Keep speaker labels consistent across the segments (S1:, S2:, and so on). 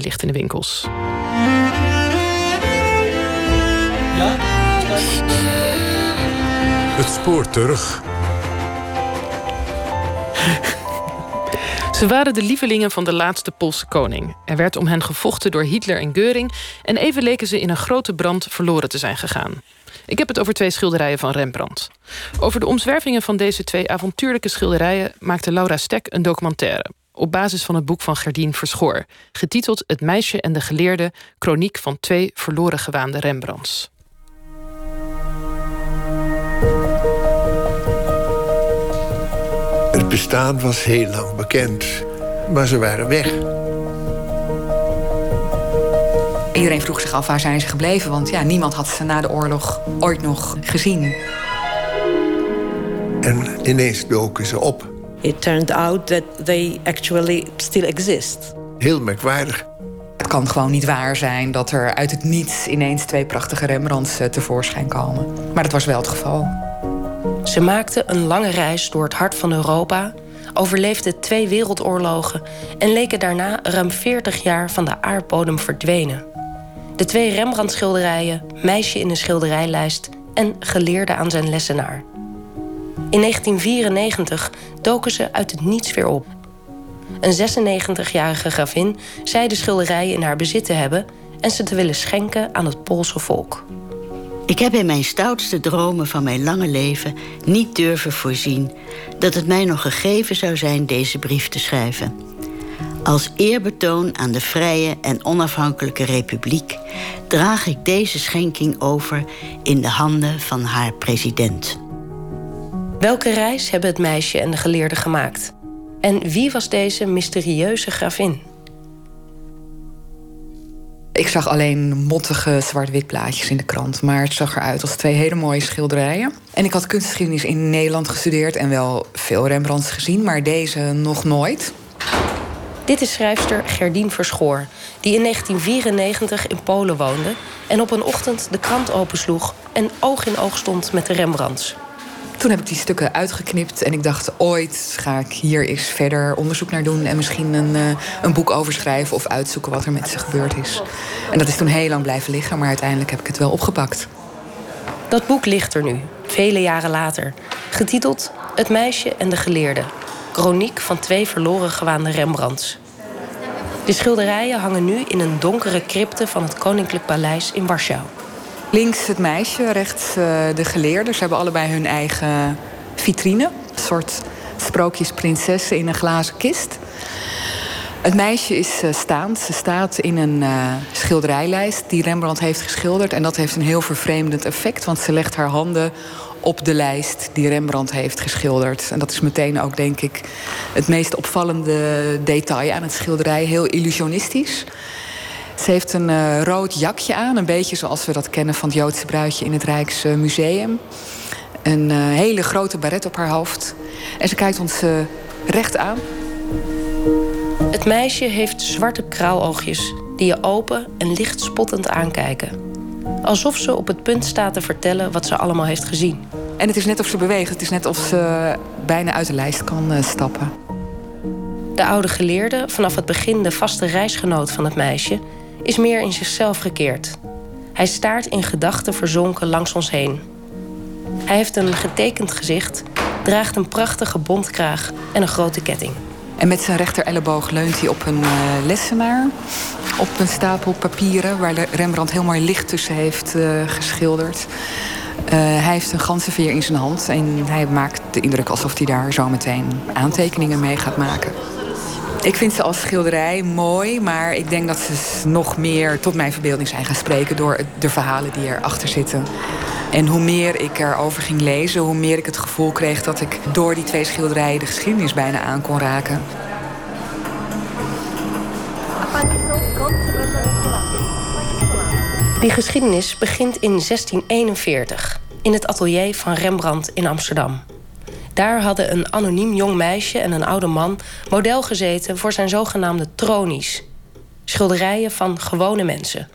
S1: en ligt in de winkels.
S2: Ja? Het spoor terug.
S1: Ze waren de lievelingen van de laatste Poolse koning. Er werd om hen gevochten door Hitler en Geuring... en even leken ze in een grote brand verloren te zijn gegaan. Ik heb het over twee schilderijen van Rembrandt. Over de omzwervingen van deze twee avontuurlijke schilderijen... maakte Laura Stek een documentaire op basis van het boek van Gerdien Verschoor, getiteld Het meisje en de geleerde, chroniek van twee verloren gewaande Rembrandts.
S3: Het bestaan was heel lang bekend, maar ze waren weg.
S4: Iedereen vroeg zich af waar zijn ze gebleven, want ja, niemand had ze na de oorlog ooit nog gezien.
S3: En ineens doken ze op.
S5: It turned out that they actually still exist.
S3: Heel merkwaardig.
S4: Het kan gewoon niet waar zijn dat er uit het niets ineens twee prachtige Rembrandts eh, tevoorschijn komen. Maar dat was wel het geval.
S6: Ze maakte een lange reis door het hart van Europa, overleefde twee wereldoorlogen en leken daarna ruim 40 jaar van de aardbodem verdwenen. De twee Rembrandt-schilderijen, Meisje in een schilderijlijst en Geleerde aan zijn lessenaar. In 1994 doken ze uit het niets weer op. Een 96-jarige gravin zei de schilderijen in haar bezit te hebben en ze te willen schenken aan het Poolse volk.
S7: Ik heb in mijn stoutste dromen van mijn lange leven niet durven voorzien dat het mij nog gegeven zou zijn deze brief te schrijven. Als eerbetoon aan de vrije en onafhankelijke republiek draag ik deze schenking over in de handen van haar president.
S6: Welke reis hebben het meisje en de geleerde gemaakt? En wie was deze mysterieuze gravin?
S4: Ik zag alleen mottige zwart-wit plaatjes in de krant. Maar het zag eruit als twee hele mooie schilderijen. En ik had kunstgeschiedenis in Nederland gestudeerd en wel veel Rembrandts gezien, maar deze nog nooit.
S6: Dit is schrijfster Gerdien Verschoor, die in 1994 in Polen woonde en op een ochtend de krant opensloeg en oog in oog stond met de Rembrandts.
S4: Toen heb ik die stukken uitgeknipt en ik dacht, ooit ga ik hier eens verder onderzoek naar doen en misschien een, uh, een boek over schrijven of uitzoeken wat er met ze gebeurd is. En dat is toen heel lang blijven liggen, maar uiteindelijk heb ik het wel opgepakt.
S6: Dat boek ligt er nu, vele jaren later, getiteld Het meisje en de geleerde. Chroniek van twee verloren gewaande Rembrandts. De schilderijen hangen nu in een donkere crypte van het Koninklijk Paleis in Warschau.
S4: Links het meisje, rechts uh, de geleerde. Ze hebben allebei hun eigen vitrine. Een soort sprookjesprinsessen in een glazen kist. Het meisje is uh, staand. Ze staat in een uh, schilderijlijst die Rembrandt heeft geschilderd. En dat heeft een heel vervreemdend effect, want ze legt haar handen op de lijst die Rembrandt heeft geschilderd. En dat is meteen ook, denk ik, het meest opvallende detail aan het schilderij. Heel illusionistisch. Ze heeft een uh, rood jakje aan, een beetje zoals we dat kennen van het Joodse bruidje in het Rijksmuseum. Een uh, hele grote baret op haar hoofd. En ze kijkt ons uh, recht aan.
S6: Het meisje heeft zwarte kraaloogjes die je open en licht spottend aankijken. Alsof ze op het punt staat te vertellen wat ze allemaal heeft gezien.
S4: En het is net of ze beweegt. Het is net of ze bijna uit de lijst kan stappen.
S6: De oude geleerde, vanaf het begin de vaste reisgenoot van het meisje, is meer in zichzelf gekeerd. Hij staart in gedachten verzonken langs ons heen. Hij heeft een getekend gezicht, draagt een prachtige bontkraag en een grote ketting.
S4: En met zijn rechter elleboog leunt hij op een uh, lessenaar. Op een stapel papieren waar Rembrandt heel mooi licht tussen heeft uh, geschilderd. Uh, hij heeft een ganzenveer in zijn hand en hij maakt de indruk alsof hij daar zo meteen aantekeningen mee gaat maken. Ik vind ze als schilderij mooi, maar ik denk dat ze nog meer tot mijn verbeelding zijn gaan spreken door de verhalen die erachter zitten. En hoe meer ik erover ging lezen, hoe meer ik het gevoel kreeg dat ik door die twee schilderijen de geschiedenis bijna aan kon raken.
S6: Die geschiedenis begint in 1641 in het atelier van Rembrandt in Amsterdam. Daar hadden een anoniem jong meisje en een oude man model gezeten voor zijn zogenaamde tronies. Schilderijen van gewone mensen.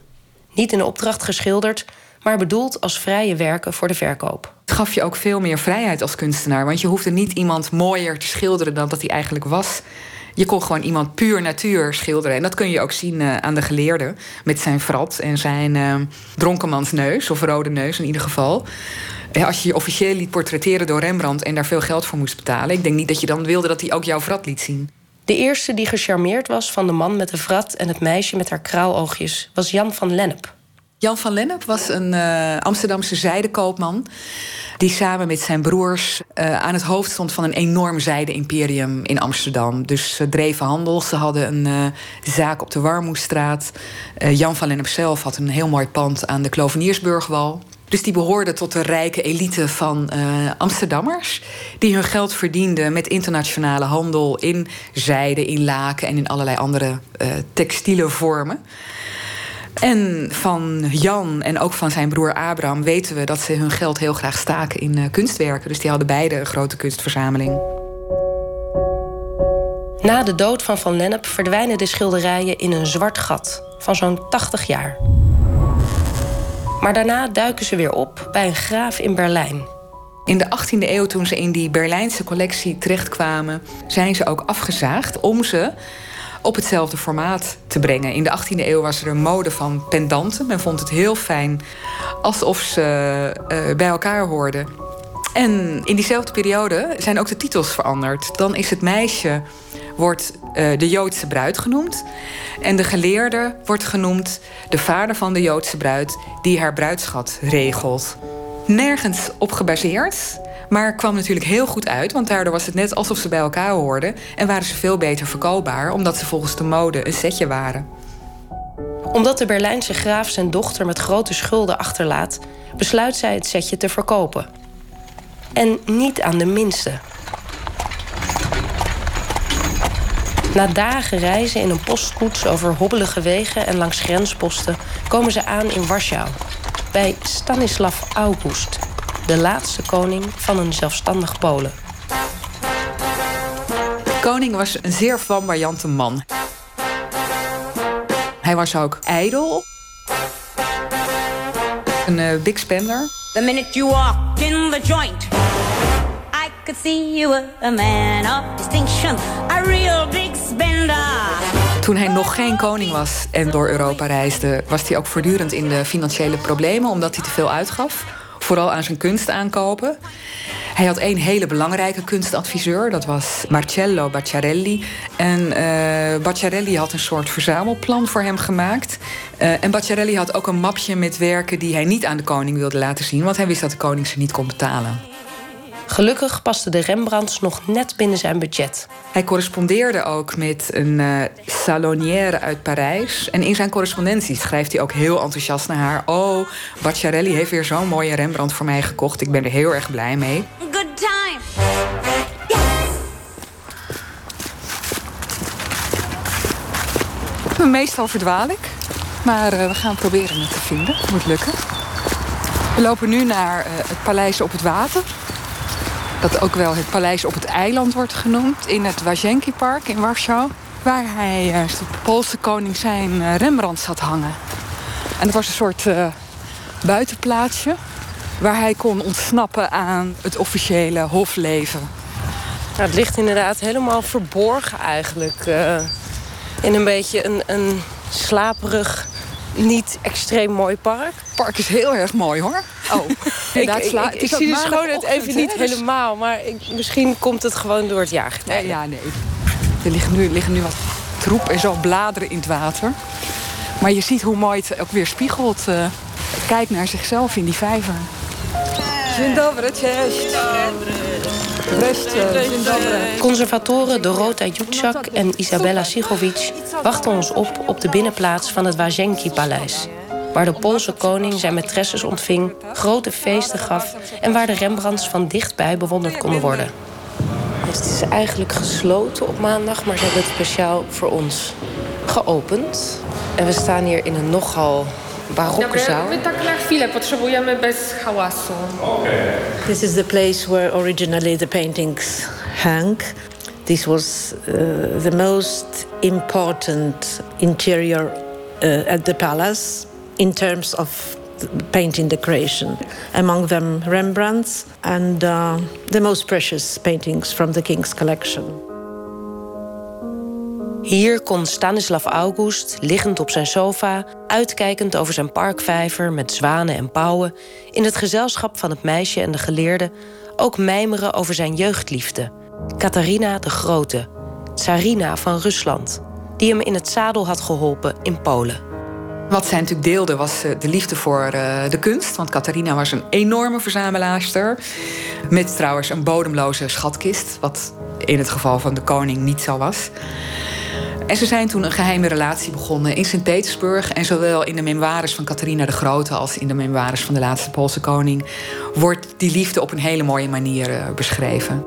S6: Niet in opdracht geschilderd, maar bedoeld als vrije werken voor de verkoop.
S4: Het gaf je ook veel meer vrijheid als kunstenaar, want je hoefde niet iemand mooier te schilderen dan dat hij eigenlijk was. Je kon gewoon iemand puur natuur schilderen. En dat kun je ook zien uh, aan de geleerde. Met zijn vrat en zijn uh, dronkenmansneus. Of rode neus in ieder geval. Als je je officieel liet portretteren door Rembrandt... en daar veel geld voor moest betalen... ik denk niet dat je dan wilde dat hij ook jouw vrat liet zien.
S6: De eerste die gecharmeerd was van de man met de vrat... en het meisje met haar kraaloogjes was Jan van Lennep.
S4: Jan van Lennep was een uh, Amsterdamse zijdekoopman die samen met zijn broers uh, aan het hoofd stond van een enorm zijde-imperium in Amsterdam. Dus ze dreven handel. Ze hadden een uh, zaak op de Warmoestraat. Uh, Jan van Lennep zelf had een heel mooi pand aan de Kloveniersburgwal. Dus die behoorde tot de rijke elite van Amsterdammers. Die hun geld verdienden met internationale handel in zijde, in laken en in allerlei andere textiele vormen. En van Jan en ook van zijn broer Abraham weten we dat ze hun geld heel graag staken in uh, kunstwerken. Dus die hadden beide een grote kunstverzameling.
S6: Na de dood van Van Lennep verdwijnen de schilderijen in een zwart gat van zo'n 80 jaar. Maar daarna duiken ze weer op bij een graaf in Berlijn.
S4: In de 18e eeuw, toen ze in die Berlijnse collectie terechtkwamen, zijn ze ook afgezaagd om ze op hetzelfde formaat te brengen. In de 18e eeuw was er een mode van pendanten. Men vond het heel fijn alsof ze uh, bij elkaar hoorden. En in diezelfde periode zijn ook de titels veranderd. Dan is het meisje wordt uh, de Joodse bruid genoemd. En de geleerde wordt genoemd de vader van de Joodse bruid... die haar bruidschat regelt. Nergens op gebaseerd, maar kwam natuurlijk heel goed uit, want daardoor was het net alsof ze bij elkaar hoorden en waren ze veel beter verkoopbaar, omdat ze volgens de mode een setje waren.
S6: Omdat de Berlijnse graaf zijn dochter met grote schulden achterlaat, besluit zij het setje te verkopen. En niet aan de minste. Na dagen reizen in een postkoets over hobbelige wegen en langs grensposten komen ze aan in Warschau, bij Stanislav August, de laatste koning van een zelfstandig Polen.
S4: De koning was een zeer flamboyante man. Hij was ook ijdel. Een uh, big spender. The minute you walked in the joint, I could see you were a man of distinction, real big spender. Toen hij nog geen koning was en door Europa reisde, was hij ook voortdurend in de financiële problemen omdat hij te veel uitgaf vooral aan zijn kunst aankopen. Hij had één hele belangrijke kunstadviseur, dat was Marcello Bacciarelli. En uh, Bacciarelli had een soort verzamelplan voor hem gemaakt. Uh, en Bacciarelli had ook een mapje met werken die hij niet aan de koning wilde laten zien, want hij wist dat de koning ze niet kon betalen.
S6: Gelukkig paste de Rembrandts nog net binnen zijn budget.
S4: Hij correspondeerde ook met een uh, salonière uit Parijs. En in zijn correspondentie schrijft hij ook heel enthousiast naar haar... Oh, Bacciarelli heeft weer zo'n mooie Rembrandt voor mij gekocht. Ik ben er heel erg blij mee. Good time. Yes. Meestal verdwaal ik. Maar uh, we gaan proberen het te vinden. Het moet lukken. We lopen nu naar uh, het paleis op het water dat ook wel het paleis op het eiland wordt genoemd... in het Wajenki Park in Warschau... waar hij uh, de Poolse koning zijn uh, Rembrandt zat hangen. En het was een soort uh, buitenplaatsje... waar hij kon ontsnappen aan het officiële hofleven.
S6: Het ligt inderdaad helemaal verborgen eigenlijk. in een beetje een, een slaperig niet extreem mooi park.
S4: Het park is heel erg mooi hoor.
S6: Oh, ik, ik, ik, ik zie de schoon het even niet dus- helemaal. Maar misschien komt het gewoon door het jagen.
S4: ja, nee. Er liggen nu, liggen nu wat troep en zo bladeren in het water. Maar je ziet hoe mooi het ook weer spiegelt. Uh, kijk naar zichzelf in die vijver. Dzień dobry, cześć.
S6: Conservatoren Dorota Jutschak en Isabella Sigovic wachten ons op op de binnenplaats van het Wajenki-paleis. Waar de Poolse koning zijn maîtresses ontving, grote feesten gaf en waar de Rembrandts van dichtbij bewonderd konden worden. Het is eigenlijk gesloten op maandag, maar ze hebben het speciaal voor ons geopend. En we staan hier in een nogal barokke zaal.
S8: My tak na chwilę potrzebujemy bez hałasu.
S5: This is the place where originally the paintings hang. This was uh, the most important interior uh, at the palace in terms of painting decoration. Among them Rembrandt's and uh, the most precious paintings from the king's collection.
S6: Hier kon Stanislav August, liggend op zijn sofa, uitkijkend over zijn parkvijver met zwanen en pauwen, in het gezelschap van het meisje en de geleerde, ook mijmeren over zijn jeugdliefde, Catharina de Grote, tsarina van Rusland, die hem in het zadel had geholpen in Polen.
S4: Wat zij natuurlijk deelde was eh, de liefde voor eh, de kunst. Want Catharina was een enorme verzamelaarster. Met trouwens een bodemloze schatkist. Wat in het geval van de koning niet zo was. En ze zijn toen een geheime relatie begonnen in Sint-Petersburg. En zowel in de memoires van Catharina de Grote als in de memoires van de laatste Poolse koning wordt die liefde op een hele mooie manier eh, beschreven.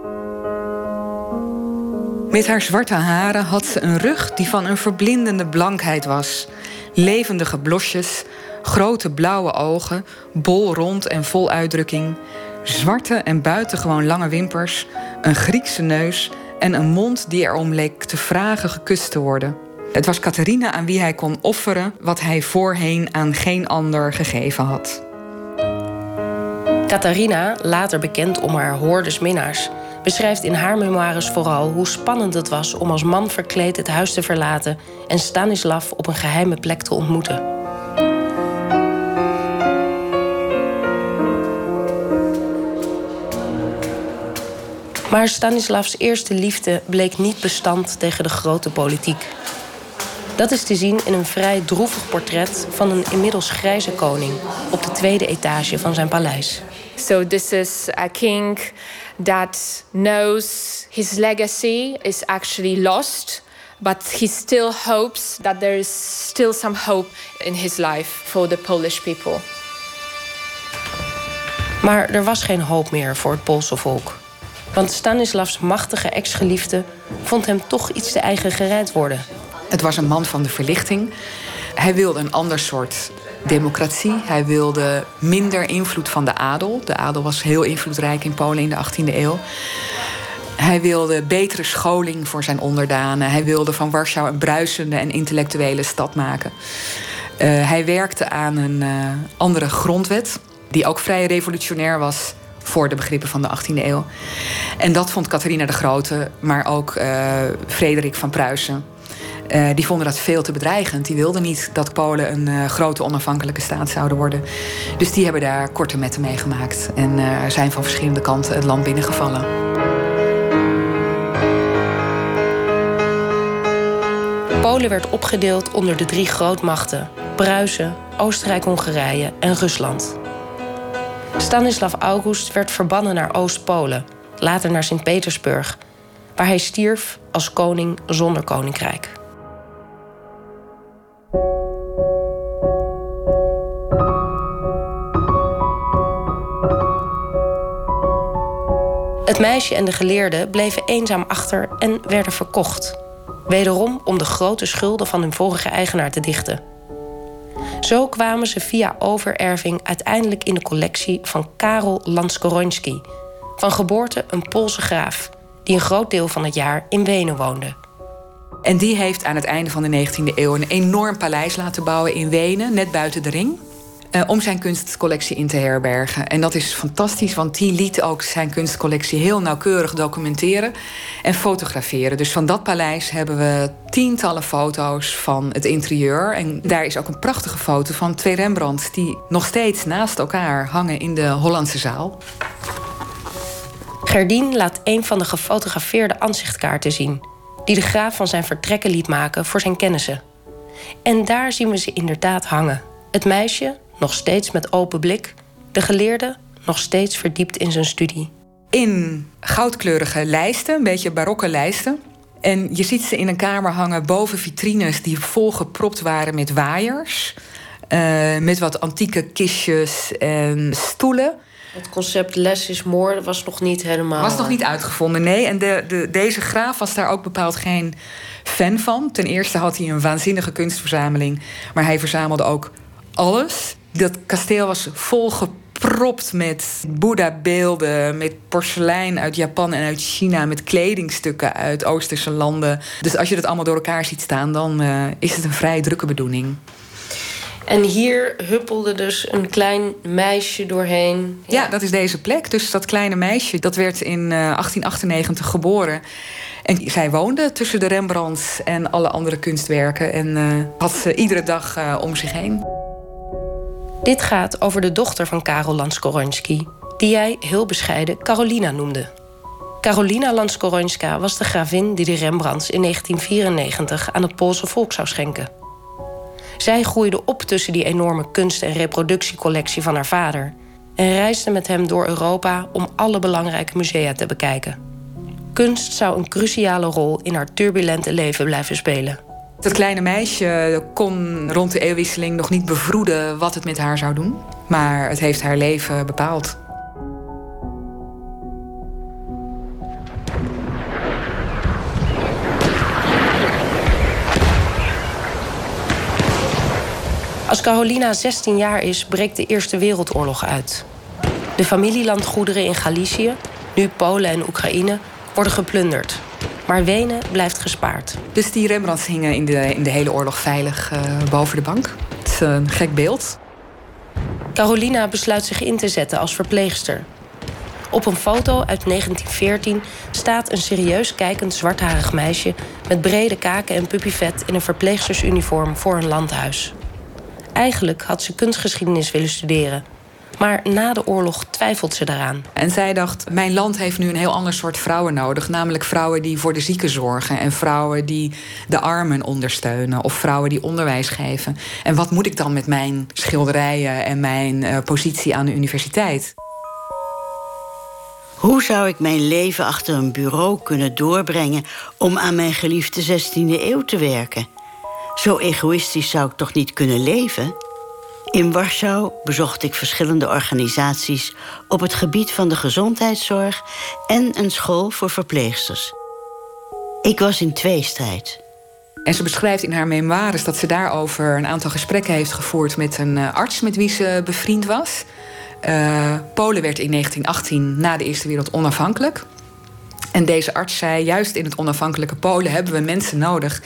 S4: Met haar zwarte haren had ze een rug die van een verblindende blankheid was. Levendige blosjes, grote blauwe ogen, bol rond en vol uitdrukking, zwarte en buitengewoon lange wimpers, een Griekse neus en een mond die erom leek te vragen gekust te worden. Het was Catharina aan wie hij kon offeren wat hij voorheen aan geen ander gegeven had.
S6: Catharina, later bekend om haar hoordes minnaars, beschrijft in haar memoires vooral hoe spannend het was om als man verkleed het huis te verlaten en Stanislav op een geheime plek te ontmoeten. Maar Stanislavs eerste liefde bleek niet bestand tegen de grote politiek. Dat is te zien in een vrij droevig portret van een inmiddels grijze koning op de tweede etage van zijn paleis.
S8: So this is a king that knows his legacy is actually lost, but he still hopes that there is still some hope in his life for the Polish people.
S6: Maar er was geen hoop meer voor het Poolse volk. Want Stanislavs machtige ex-geliefde vond hem toch iets te eigen gereid worden.
S4: Het was een man van de verlichting. Hij wilde een ander soort democratie. Hij wilde minder invloed van de adel. De adel was heel invloedrijk in Polen in de 18e eeuw. Hij wilde betere scholing voor zijn onderdanen. Hij wilde van Warschau een bruisende en intellectuele stad maken. Uh, hij werkte aan een uh, andere grondwet, die ook vrij revolutionair was voor de begrippen van de 18e eeuw. En dat vond Catharina de Grote, maar ook uh, Frederik van Pruisen. Uh, die vonden dat veel te bedreigend. Die wilden niet dat Polen een uh, grote onafhankelijke staat zouden worden. Dus die hebben daar korte metten mee gemaakt. En zijn van verschillende kanten het land binnengevallen.
S6: Polen werd opgedeeld onder de drie grootmachten: Pruisen, Oostenrijk-Hongarije en Rusland. Stanislav August werd verbannen naar Oost-Polen, later naar Sint-Petersburg, waar hij stierf als koning zonder koninkrijk. Het meisje en de geleerde bleven eenzaam achter en werden verkocht. Wederom om de grote schulden van hun vorige eigenaar te dichten. Zo kwamen ze via overerving uiteindelijk in de collectie van Karel Lanskoroński, van geboorte een Poolse graaf, die een groot deel van het jaar in Wenen woonde.
S4: En die heeft aan het einde van de 19e eeuw een enorm paleis laten bouwen in Wenen, net buiten de ring. Uh, om zijn kunstcollectie in te herbergen. En dat is fantastisch, want die liet ook zijn kunstcollectie heel nauwkeurig documenteren en fotograferen. Dus van dat paleis hebben we tientallen foto's van het interieur. En daar is ook een prachtige foto van twee Rembrandts die nog steeds naast elkaar hangen in de Hollandse zaal.
S6: Gerdien laat een van de gefotografeerde aanzichtkaarten zien, die de graaf van zijn vertrekken liet maken voor zijn kennissen. En daar zien we ze inderdaad hangen. Het meisje, nog steeds met open blik, de geleerde nog steeds verdiept in zijn studie.
S4: In goudkleurige lijsten, een beetje barokke lijsten. En je ziet ze in een kamer hangen boven vitrines die volgepropt waren met waaiers. Uh, met wat antieke kistjes en stoelen.
S6: Het concept less is more was nog niet helemaal.
S4: Was nog niet uitgevonden, nee. En de, de, deze graaf was daar ook bepaald geen fan van. Ten eerste had hij een waanzinnige kunstverzameling, maar hij verzamelde ook alles. Dat kasteel was volgepropt met Boeddha-beelden, met porselein uit Japan en uit China, met kledingstukken uit Oosterse landen. Dus als je dat allemaal door elkaar ziet staan, dan uh, is het een vrij drukke bedoeling.
S6: En hier huppelde dus een klein meisje doorheen.
S4: Ja, ja dat is deze plek. Dus dat kleine meisje, dat werd in uh, 1898 geboren. En zij woonde tussen de Rembrandts en alle andere kunstwerken en uh, had ze iedere dag om zich heen.
S6: Dit gaat over de dochter van Karel Lanskoronski, die jij heel bescheiden Carolina noemde. Carolina Lanskoronska was de gravin die de Rembrandts in 1994 aan het Poolse volk zou schenken. Zij groeide op tussen die enorme kunst- en reproductiecollectie van haar vader en reisde met hem door Europa om alle belangrijke musea te bekijken. Kunst zou een cruciale rol in haar turbulente leven blijven spelen.
S4: Dat kleine meisje kon rond de eeuwwisseling nog niet bevroeden wat het met haar zou doen, maar het heeft haar leven bepaald.
S6: Als Carolina 16 jaar is, breekt de Eerste Wereldoorlog uit. De familielandgoederen in Galicië, nu Polen en Oekraïne, worden geplunderd. Maar Wenen blijft gespaard.
S4: Dus die Rembrandts hingen in de, in de hele oorlog veilig uh, boven de bank. Het is een gek beeld.
S6: Carolina besluit zich in te zetten als verpleegster. Op een foto uit 1914 staat een serieus kijkend zwartharig meisje met brede kaken en puppyvet in een verpleegstersuniform voor een landhuis. Eigenlijk had ze kunstgeschiedenis willen studeren. Maar na de oorlog twijfelt ze daaraan.
S4: En zij dacht: Mijn land heeft nu een heel ander soort vrouwen nodig. Namelijk vrouwen die voor de zieken zorgen. En vrouwen die de armen ondersteunen. Of vrouwen die onderwijs geven. En wat moet ik dan met mijn schilderijen en mijn uh, positie aan de universiteit?
S7: Hoe zou ik mijn leven achter een bureau kunnen doorbrengen om aan mijn geliefde 16e eeuw te werken? Zo egoïstisch zou ik toch niet kunnen leven? In Warschau bezocht ik verschillende organisaties op het gebied van de gezondheidszorg en een school voor verpleegsters. Ik was in tweestrijd.
S4: En ze beschrijft in haar memoires dat ze daarover een aantal gesprekken heeft gevoerd met een eh, arts met wie ze bevriend was. Uh, Polen werd in 1918 na de Eerste Wereld onafhankelijk. En deze arts zei: juist in het onafhankelijke Polen hebben we mensen nodig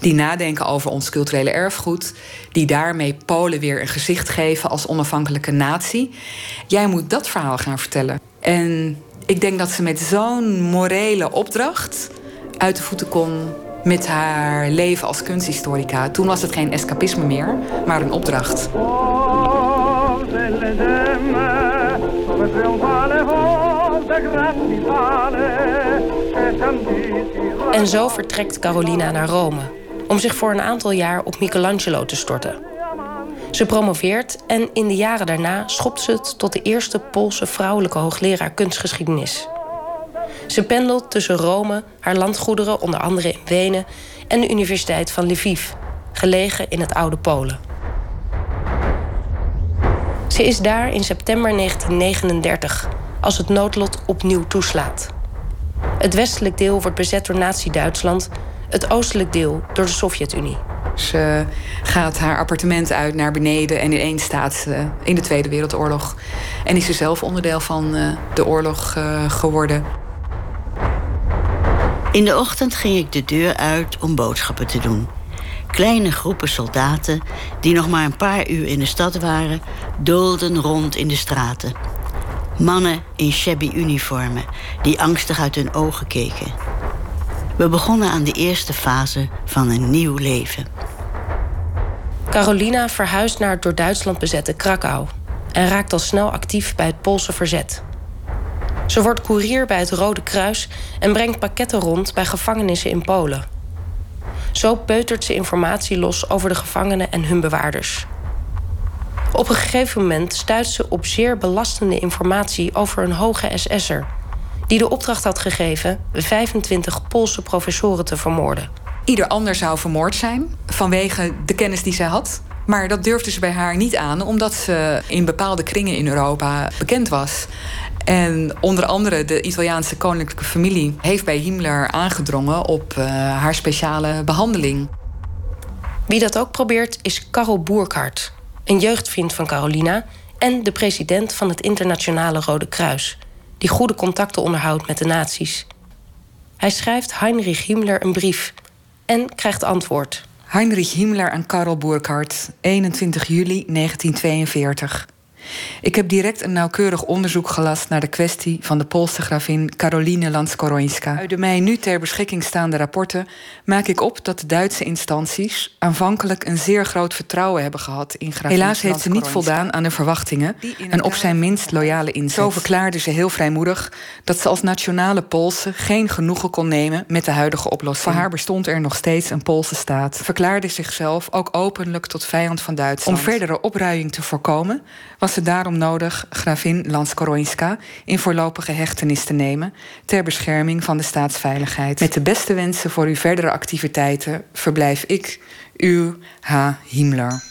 S4: die nadenken over ons culturele erfgoed, die daarmee Polen weer een gezicht geven als onafhankelijke natie. Jij moet dat verhaal gaan vertellen. En ik denk dat ze met zo'n morele opdracht uit de voeten kon met haar leven als kunsthistorica. Toen was het geen escapisme meer, maar een opdracht.
S6: En zo vertrekt Carolina naar Rome om zich voor een aantal jaar op Michelangelo te storten. Ze promoveert en in de jaren daarna schopt ze het tot de eerste Poolse vrouwelijke hoogleraar kunstgeschiedenis. Ze pendelt tussen Rome, haar landgoederen, onder andere in Wenen, en de Universiteit van Lviv, gelegen in het oude Polen. Ze is daar in september 1939 als het noodlot opnieuw toeslaat. Het westelijk deel wordt bezet door Nazi-Duitsland, het oostelijk deel door de Sovjet-Unie.
S4: Ze gaat haar appartement uit naar beneden en ineens staat ze in de Tweede Wereldoorlog. En is ze zelf onderdeel van eh, de oorlog eh, geworden.
S7: In de ochtend ging ik de deur uit om boodschappen te doen. Kleine groepen soldaten, die nog maar een paar uur in de stad waren, doolden rond in de straten. Mannen in shabby uniformen die angstig uit hun ogen keken. We begonnen aan de eerste fase van een nieuw leven.
S6: Carolina verhuist naar het door Duitsland bezette Krakau en raakt al snel actief bij het Poolse verzet. Ze wordt koerier bij het Rode Kruis en brengt pakketten rond bij gevangenissen in Polen. Zo peutert ze informatie los over de gevangenen en hun bewaarders. Op een gegeven moment stuit ze op zeer belastende informatie over een hoge SS'er... die de opdracht had gegeven 25 Poolse professoren te vermoorden.
S4: Ieder ander zou vermoord zijn vanwege de kennis die zij had. Maar dat durfde ze bij haar niet aan, omdat ze in bepaalde kringen in Europa bekend was. En onder andere de Italiaanse koninklijke familie heeft bij Himmler aangedrongen op uh, haar speciale behandeling.
S6: Wie dat ook probeert is Karel Boerkart, een jeugdvriend van Carolina en de president van het Internationale Rode Kruis, die goede contacten onderhoudt met de nazi's. Hij schrijft Heinrich Himmler een brief en krijgt antwoord.
S4: Heinrich Himmler aan Karel Burkhardt, 21 juli 1942. Ik heb direct een nauwkeurig onderzoek gelast naar de kwestie van de Poolse gravin Caroline Landskorońska. Uit de mij nu ter beschikking staande rapporten maak ik op dat de Duitse instanties aanvankelijk een zeer groot vertrouwen hebben gehad in gravin. Helaas heeft ze niet voldaan aan de verwachtingen en op zijn minst loyale inzet. Zo verklaarde ze heel vrijmoedig dat ze als nationale Poolse geen genoegen kon nemen met de huidige oplossing. Voor haar bestond er nog steeds een Poolse staat. Verklaarde zichzelf ook openlijk tot vijand van Duitsland. Om verdere opruiing te voorkomen, was het daarom nodig gravin Landskorońska in voorlopige hechtenis te nemen ter bescherming van de staatsveiligheid. Met de beste wensen voor uw verdere activiteiten verblijf ik, uw H. Himmler.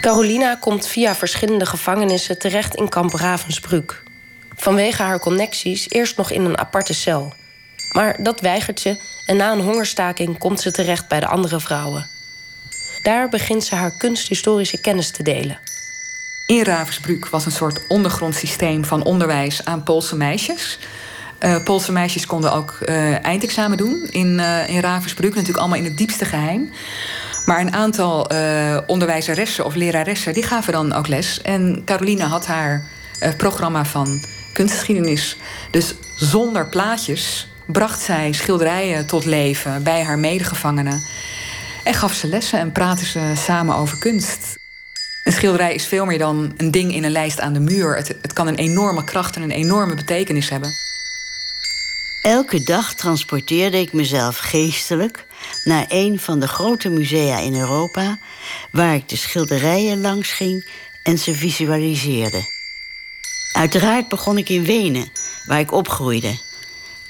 S6: Carolina komt via verschillende gevangenissen terecht in kamp Ravensbrück. Vanwege haar connecties eerst nog in een aparte cel. Maar dat weigert ze en na een hongerstaking komt ze terecht bij de andere vrouwen. Daar begint ze haar kunsthistorische kennis te delen.
S4: In Ravensbrück was een soort ondergrondsysteem van onderwijs aan Poolse meisjes. Uh, Poolse meisjes konden ook uh, eindexamen doen in, uh, in Ravensbrück, natuurlijk allemaal in het diepste geheim. Maar een aantal onderwijzeressen of leraressen die gaven dan ook les. En Caroline had haar programma van kunstgeschiedenis. Dus zonder plaatjes bracht zij schilderijen tot leven bij haar medegevangenen. En gaf ze lessen en praten ze samen over kunst. Een schilderij is veel meer dan een ding in een lijst aan de muur. Het, het kan een enorme kracht en een enorme betekenis hebben.
S7: Elke dag transporteerde ik mezelf geestelijk naar een van de grote musea in Europa, waar ik de schilderijen langs ging en ze visualiseerde. Uiteraard begon ik in Wenen, waar ik opgroeide.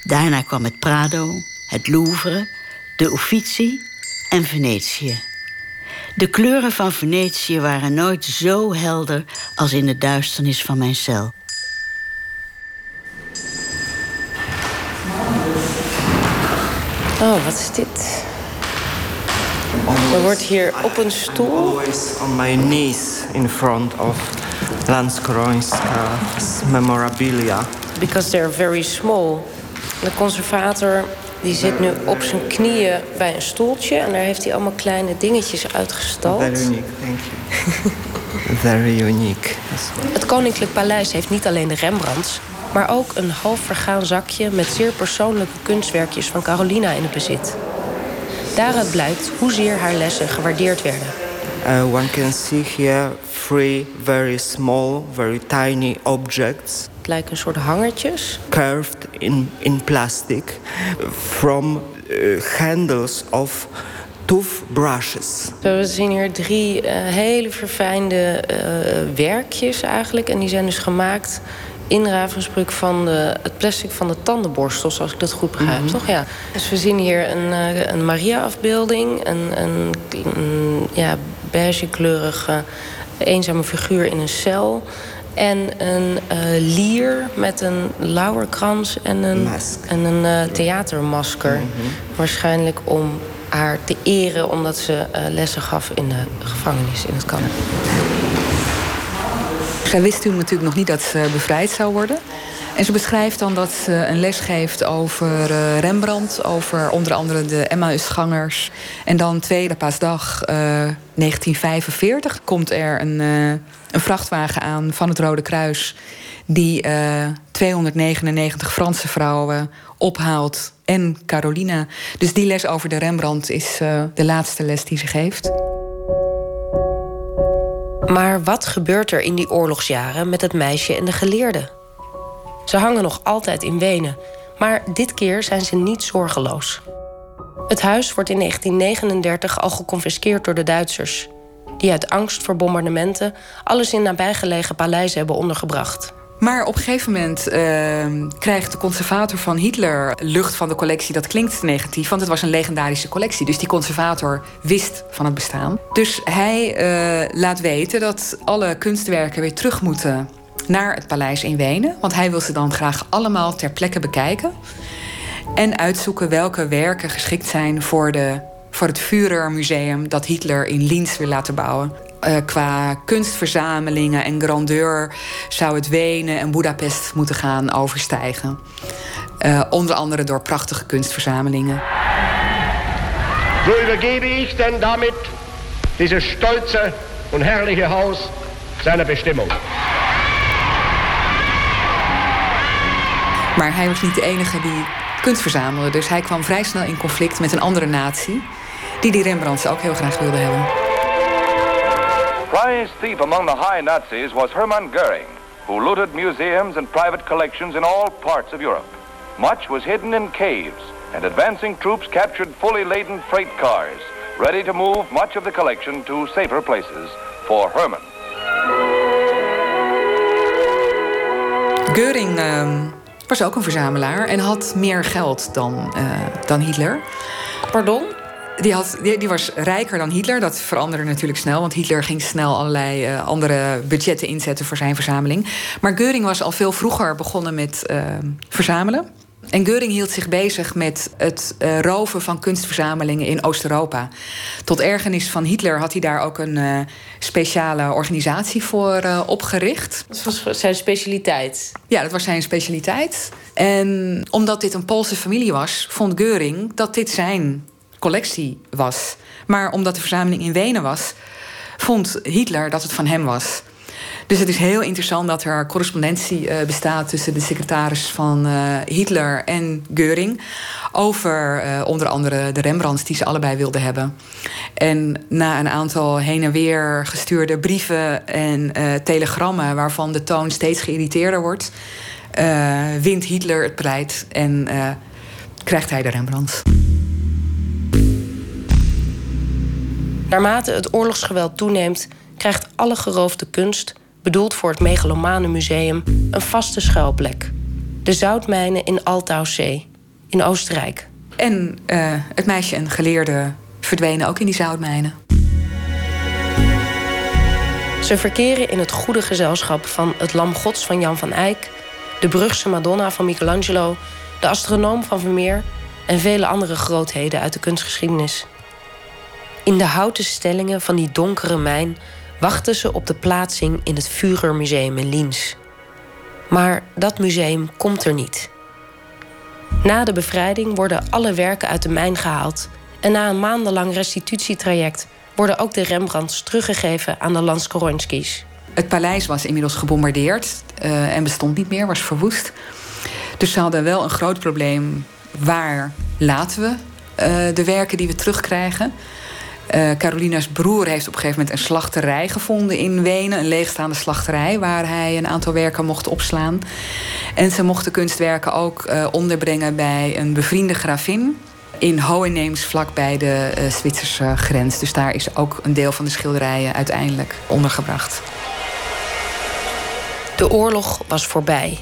S7: Daarna kwam het Prado, het Louvre, de Uffizi en Venetië. De kleuren van Venetië waren nooit zo helder als in de duisternis van mijn cel.
S6: Oh, wat is dit? Er wordt hier op een stoel.
S9: Always on my knees in front of Landskroinska's memorabilia.
S6: Because they're very small. De conservator die zit nu op zijn knieën bij een stoeltje en daar heeft hij allemaal kleine dingetjes uitgestald.
S9: Very unique, thank you. Very unique.
S6: Het Koninklijk Paleis heeft niet alleen de Rembrandts, maar ook een half vergaan zakje met zeer persoonlijke kunstwerkjes van Carolina in het bezit. Daaruit blijkt hoezeer haar lessen gewaardeerd werden.
S9: Uh, one can see here three very small, very tiny objects.
S6: Het lijken een soort hangertjes.
S9: Curved in, in plastic from uh, handles of toothbrushes.
S6: We zien hier drie uh, hele verfijnde uh, werkjes eigenlijk. En die zijn dus gemaakt in Ravensbrück van de, het plastic van de tandenborstels, als ik dat goed begrijp, mm -hmm. toch? Ja. Dus we zien hier een, een Maria-afbeelding, een, een, een ja, beigekleurige eenzame figuur in een cel. En een uh, lier met een lauwerkrans en een, en een uh, theatermasker. Mm -hmm. Waarschijnlijk om haar te eren omdat ze uh, lessen gaf in de gevangenis in het kamp.
S4: Zij wist toen natuurlijk nog niet dat ze bevrijd zou worden. En ze beschrijft dan dat ze een les geeft over uh, Rembrandt, over onder andere de Emmausgangers. En dan tweede paasdag uh, 1945 komt er een, een, vrachtwagen aan van het Rode Kruis die 299 Franse vrouwen ophaalt en Carolina. Dus die les over de Rembrandt is de laatste les die ze geeft.
S6: Maar wat gebeurt er in die oorlogsjaren met het meisje en de geleerde? Ze hangen nog altijd in Wenen, maar dit keer zijn ze niet zorgeloos. Het huis wordt in 1939 al geconfiskeerd door de Duitsers, die uit angst voor bombardementen alles in nabijgelegen paleizen hebben ondergebracht.
S4: Maar op een gegeven moment uh, krijgt de conservator van Hitler lucht van de collectie. Dat klinkt negatief, want het was een legendarische collectie. Dus die conservator wist van het bestaan. Dus hij uh, laat weten dat alle kunstwerken weer terug moeten naar het paleis in Wenen. Want hij wil ze dan graag allemaal ter plekke bekijken. En uitzoeken welke werken geschikt zijn voor, de, voor het Führermuseum dat Hitler in Linz wil laten bouwen. Uh, qua kunstverzamelingen en grandeur zou het Wenen en Budapest moeten gaan overstijgen. Uh, onder andere door prachtige kunstverzamelingen.
S10: So übergebe ich dann damit dieses stolze und herrliche Haus seiner Bestimmung.
S4: Maar hij was niet de enige die kunst verzamelde. Dus hij kwam vrij snel in conflict met een andere natie... die die Rembrandts ook heel graag wilde hebben.
S11: Prize thief among the high Nazis was Hermann Goering, who looted museums and private collections in all parts of Europe. Much was hidden in caves, and advancing troops captured fully laden freight cars, ready to move much of the collection to safer places for Herman.
S4: Goering uh, was ook een verzamelaar en had meer geld dan, uh, dan Hitler.
S6: Pardon?
S4: Die, had, die, die, was rijker dan Hitler. Dat veranderde natuurlijk snel, want Hitler ging snel allerlei uh, andere budgetten inzetten voor zijn verzameling. Maar Goering was al veel vroeger begonnen met uh, verzamelen. En Geuring hield zich bezig met het uh, roven van kunstverzamelingen in Oost-Europa. Tot ergernis van Hitler had hij daar ook een uh, speciale organisatie voor uh, opgericht.
S6: Dat was zijn specialiteit?
S4: Ja, dat was zijn specialiteit. En omdat dit een Poolse familie was, vond Geuring dat dit zijn collectie was. Maar omdat de verzameling in Wenen was, vond Hitler dat het van hem was. Dus het is heel interessant dat er correspondentie uh, bestaat tussen de secretaris van uh, Hitler en Geuring. Over uh, onder andere de Rembrandts die ze allebei wilden hebben. En na een aantal heen en weer gestuurde brieven en telegrammen, waarvan de toon steeds geïrriteerder wordt, wint Hitler het pleit en krijgt hij de Rembrandts.
S6: Naarmate het oorlogsgeweld toeneemt, krijgt alle geroofde kunst bedoeld voor het Megalomane Museum, een vaste schuilplek. De zoutmijnen in Altaussee, in Oostenrijk.
S4: En uh, het meisje en geleerde verdwenen ook in die zoutmijnen.
S6: Ze verkeren in het goede gezelschap van het Lam Gods van Jan van Eyck, de Brugse Madonna van Michelangelo, de astronoom van Vermeer en vele andere grootheden uit de kunstgeschiedenis. In de houten stellingen van die donkere mijn wachten ze op de plaatsing in het Führermuseum in Liens. Maar dat museum komt er niet. Na de bevrijding worden alle werken uit de mijn gehaald en na een maandenlang restitutietraject worden ook de Rembrandts teruggegeven aan de Lanskoronskis.
S4: Het paleis was inmiddels gebombardeerd uh, en bestond niet meer, was verwoest. Dus ze hadden wel een groot probleem. Waar laten we uh, de werken die we terugkrijgen? Uh, Carolina's broer heeft op een gegeven moment een slachterij gevonden in Wenen. Een leegstaande slachterij waar hij een aantal werken mocht opslaan. En ze mochten kunstwerken ook uh, onderbrengen bij een bevriende gravin. In Hoheneems, vlakbij de uh, Zwitserse grens. Dus daar is ook een deel van de schilderijen uiteindelijk ondergebracht.
S6: De oorlog was voorbij.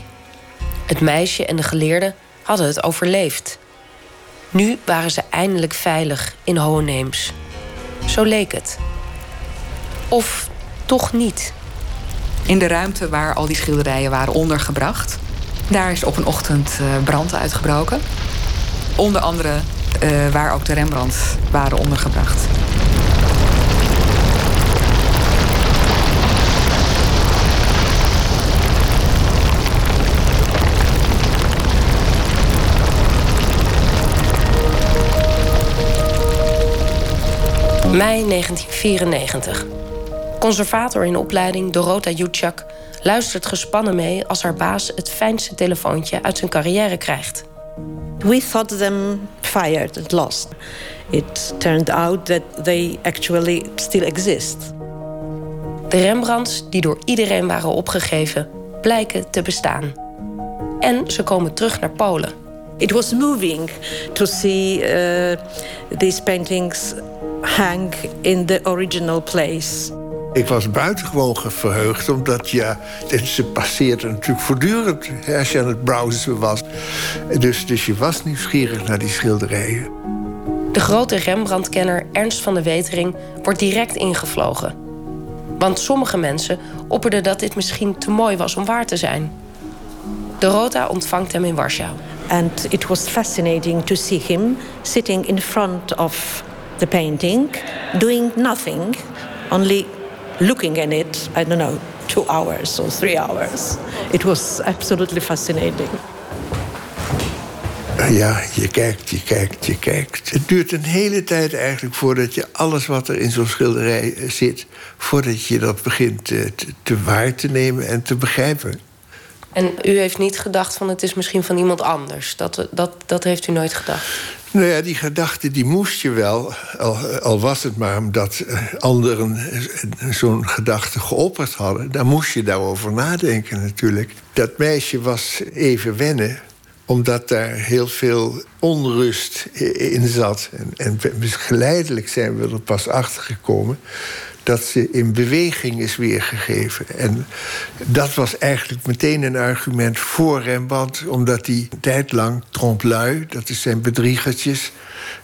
S6: Het meisje en de geleerde hadden het overleefd. Nu waren ze eindelijk veilig in Hoheneems. Zo leek het. Of toch niet.
S4: In de ruimte waar al die schilderijen waren ondergebracht, daar is op een ochtend uh, brand uitgebroken. Onder andere uh, waar ook de Rembrandts waren ondergebracht.
S6: Mei 1994. Conservator in opleiding Dorota Jutschak luistert gespannen mee als haar baas het fijnste telefoontje uit zijn carrière krijgt.
S5: We thought them fired and lost. It turned out that they actually still exist.
S6: De Rembrandts, die door iedereen waren opgegeven, blijken te bestaan. En ze komen terug naar Polen.
S5: It was moving to see uh, these paintings hang in the original place.
S3: Ik was buitengewoon verheugd, omdat ja, ze passeerde natuurlijk voortdurend als je aan het browsen was. Dus, dus je was nieuwsgierig naar die schilderijen.
S6: De grote Rembrandt-kenner Ernst van de Wetering wordt direct ingevlogen. Want sommige mensen opperden dat dit misschien te mooi was om waar te zijn. Dorota ontvangt hem in Warschau.
S5: And it was fascinating to see him sitting in front of the painting, doing nothing, only looking at it, I don't know, two hours or three hours. It was absolutely fascinating.
S3: Ja, je kijkt, je kijkt, je kijkt. Het duurt een hele tijd eigenlijk voordat je alles wat er in zo'n schilderij zit... voordat je dat begint te, te waar te nemen en te begrijpen.
S6: En u heeft niet gedacht van het is misschien van iemand anders? Dat, dat, dat heeft u nooit gedacht?
S3: Nou ja, die gedachte die moest je wel, al, al was het maar omdat eh, anderen zo'n gedachte geopperd hadden. Dan moest je daarover nadenken natuurlijk. Dat meisje was even wennen, omdat daar heel veel onrust in zat. En, en geleidelijk zijn we er pas achter gekomen dat ze in beweging is weergegeven. En dat was eigenlijk meteen een argument voor Rembrandt... omdat hij tijdlang trompe dat is zijn bedriegertjes...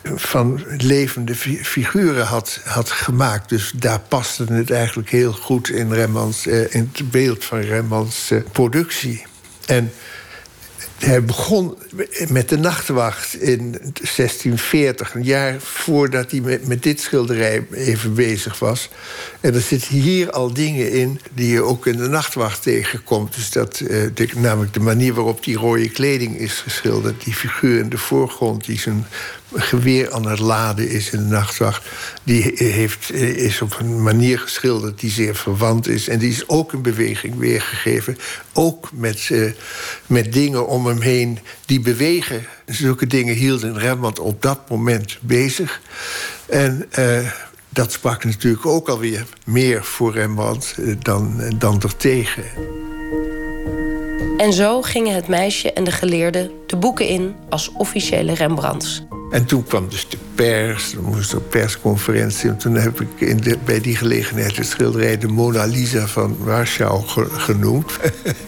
S3: van levende figuren had, had gemaakt. Dus daar paste het eigenlijk heel goed in, Rembrandts, eh, in het beeld van Rembrandts eh, productie. En hij begon met de nachtwacht in 1640, een jaar voordat hij met, met dit schilderij even bezig was. En er zitten hier al dingen in die je ook in de nachtwacht tegenkomt. Dus dat, eh, namelijk de manier waarop die rode kleding is geschilderd. Die figuur in de voorgrond die zijn geweer aan het laden is in de nachtwacht. Die heeft, is op een manier geschilderd die zeer verwant is. En die is ook in beweging weergegeven. Ook met, uh, met dingen om hem heen die bewegen. Zulke dingen hielden Rembrandt op dat moment bezig. En uh, dat sprak natuurlijk ook alweer meer voor Rembrandt uh, dan, dan ertegen.
S6: En zo gingen het meisje en de geleerde de boeken in als officiële Rembrandts.
S3: En toen kwam dus de pers, er moest een persconferentie. En toen heb ik in de, bij die gelegenheid het schilderij de Mona Lisa van Warschau genoemd.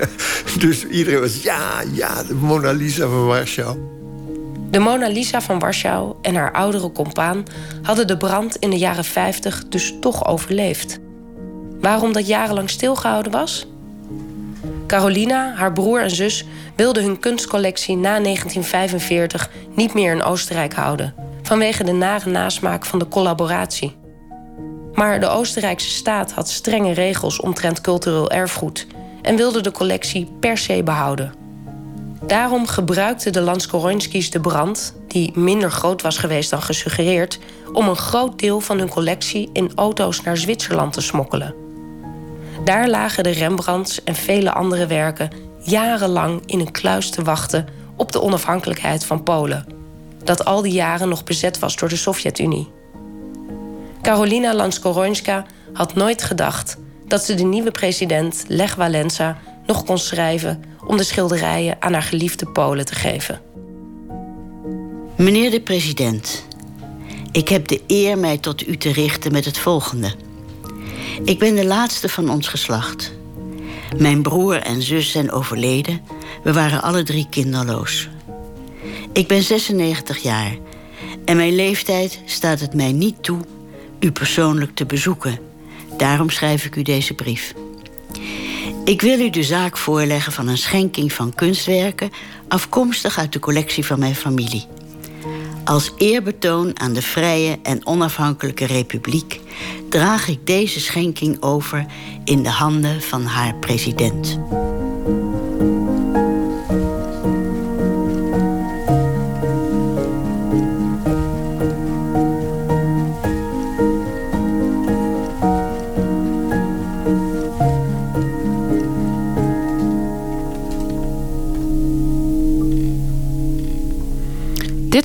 S3: dus iedereen was ja, ja, de Mona Lisa van Warschau.
S6: De Mona Lisa van Warschau en haar oudere compaan hadden de brand in de jaren 50 dus toch overleefd. Waarom dat jarenlang stilgehouden was? Carolina, haar broer en zus wilden hun kunstcollectie na 1945 niet meer in Oostenrijk houden, vanwege de nare nasmaak van de collaboratie. Maar de Oostenrijkse staat had strenge regels omtrent cultureel erfgoed en wilde de collectie per se behouden. Daarom gebruikten de Lanskoronskis de brand, die minder groot was geweest dan gesuggereerd, om een groot deel van hun collectie in auto's naar Zwitserland te smokkelen. Daar lagen de Rembrandts en vele andere werken jarenlang in een kluis te wachten op de onafhankelijkheid van Polen, dat al die jaren nog bezet was door de Sovjet-Unie. Carolina Lanskorońska had nooit gedacht dat ze de nieuwe president Lech Walesa nog kon schrijven om de schilderijen aan haar geliefde Polen te geven.
S7: Meneer de president, ik heb de eer mij tot u te richten met het volgende. Ik ben de laatste van ons geslacht. Mijn broer en zus zijn overleden. We waren alle drie kinderloos. Ik ben 96 jaar en mijn leeftijd staat het mij niet toe u persoonlijk te bezoeken. Daarom schrijf ik u deze brief. Ik wil u de zaak voorleggen van een schenking van kunstwerken afkomstig uit de collectie van mijn familie. Als eerbetoon aan de vrije en onafhankelijke republiek draag ik deze schenking over in de handen van haar president.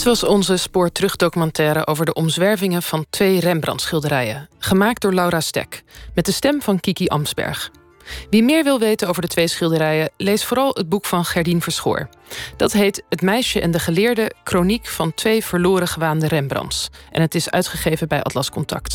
S1: Was onze spoor documentaire over de omzwervingen van twee Rembrandt-schilderijen. Gemaakt door Laura Stek, met de stem van Kiki Amsberg. Wie meer wil weten over de twee schilderijen, lees vooral het boek van Gerdien Verschoor. Dat heet Het meisje en de geleerde, chroniek van twee verloren gewaande Rembrandts. En het is uitgegeven bij Atlas Contact.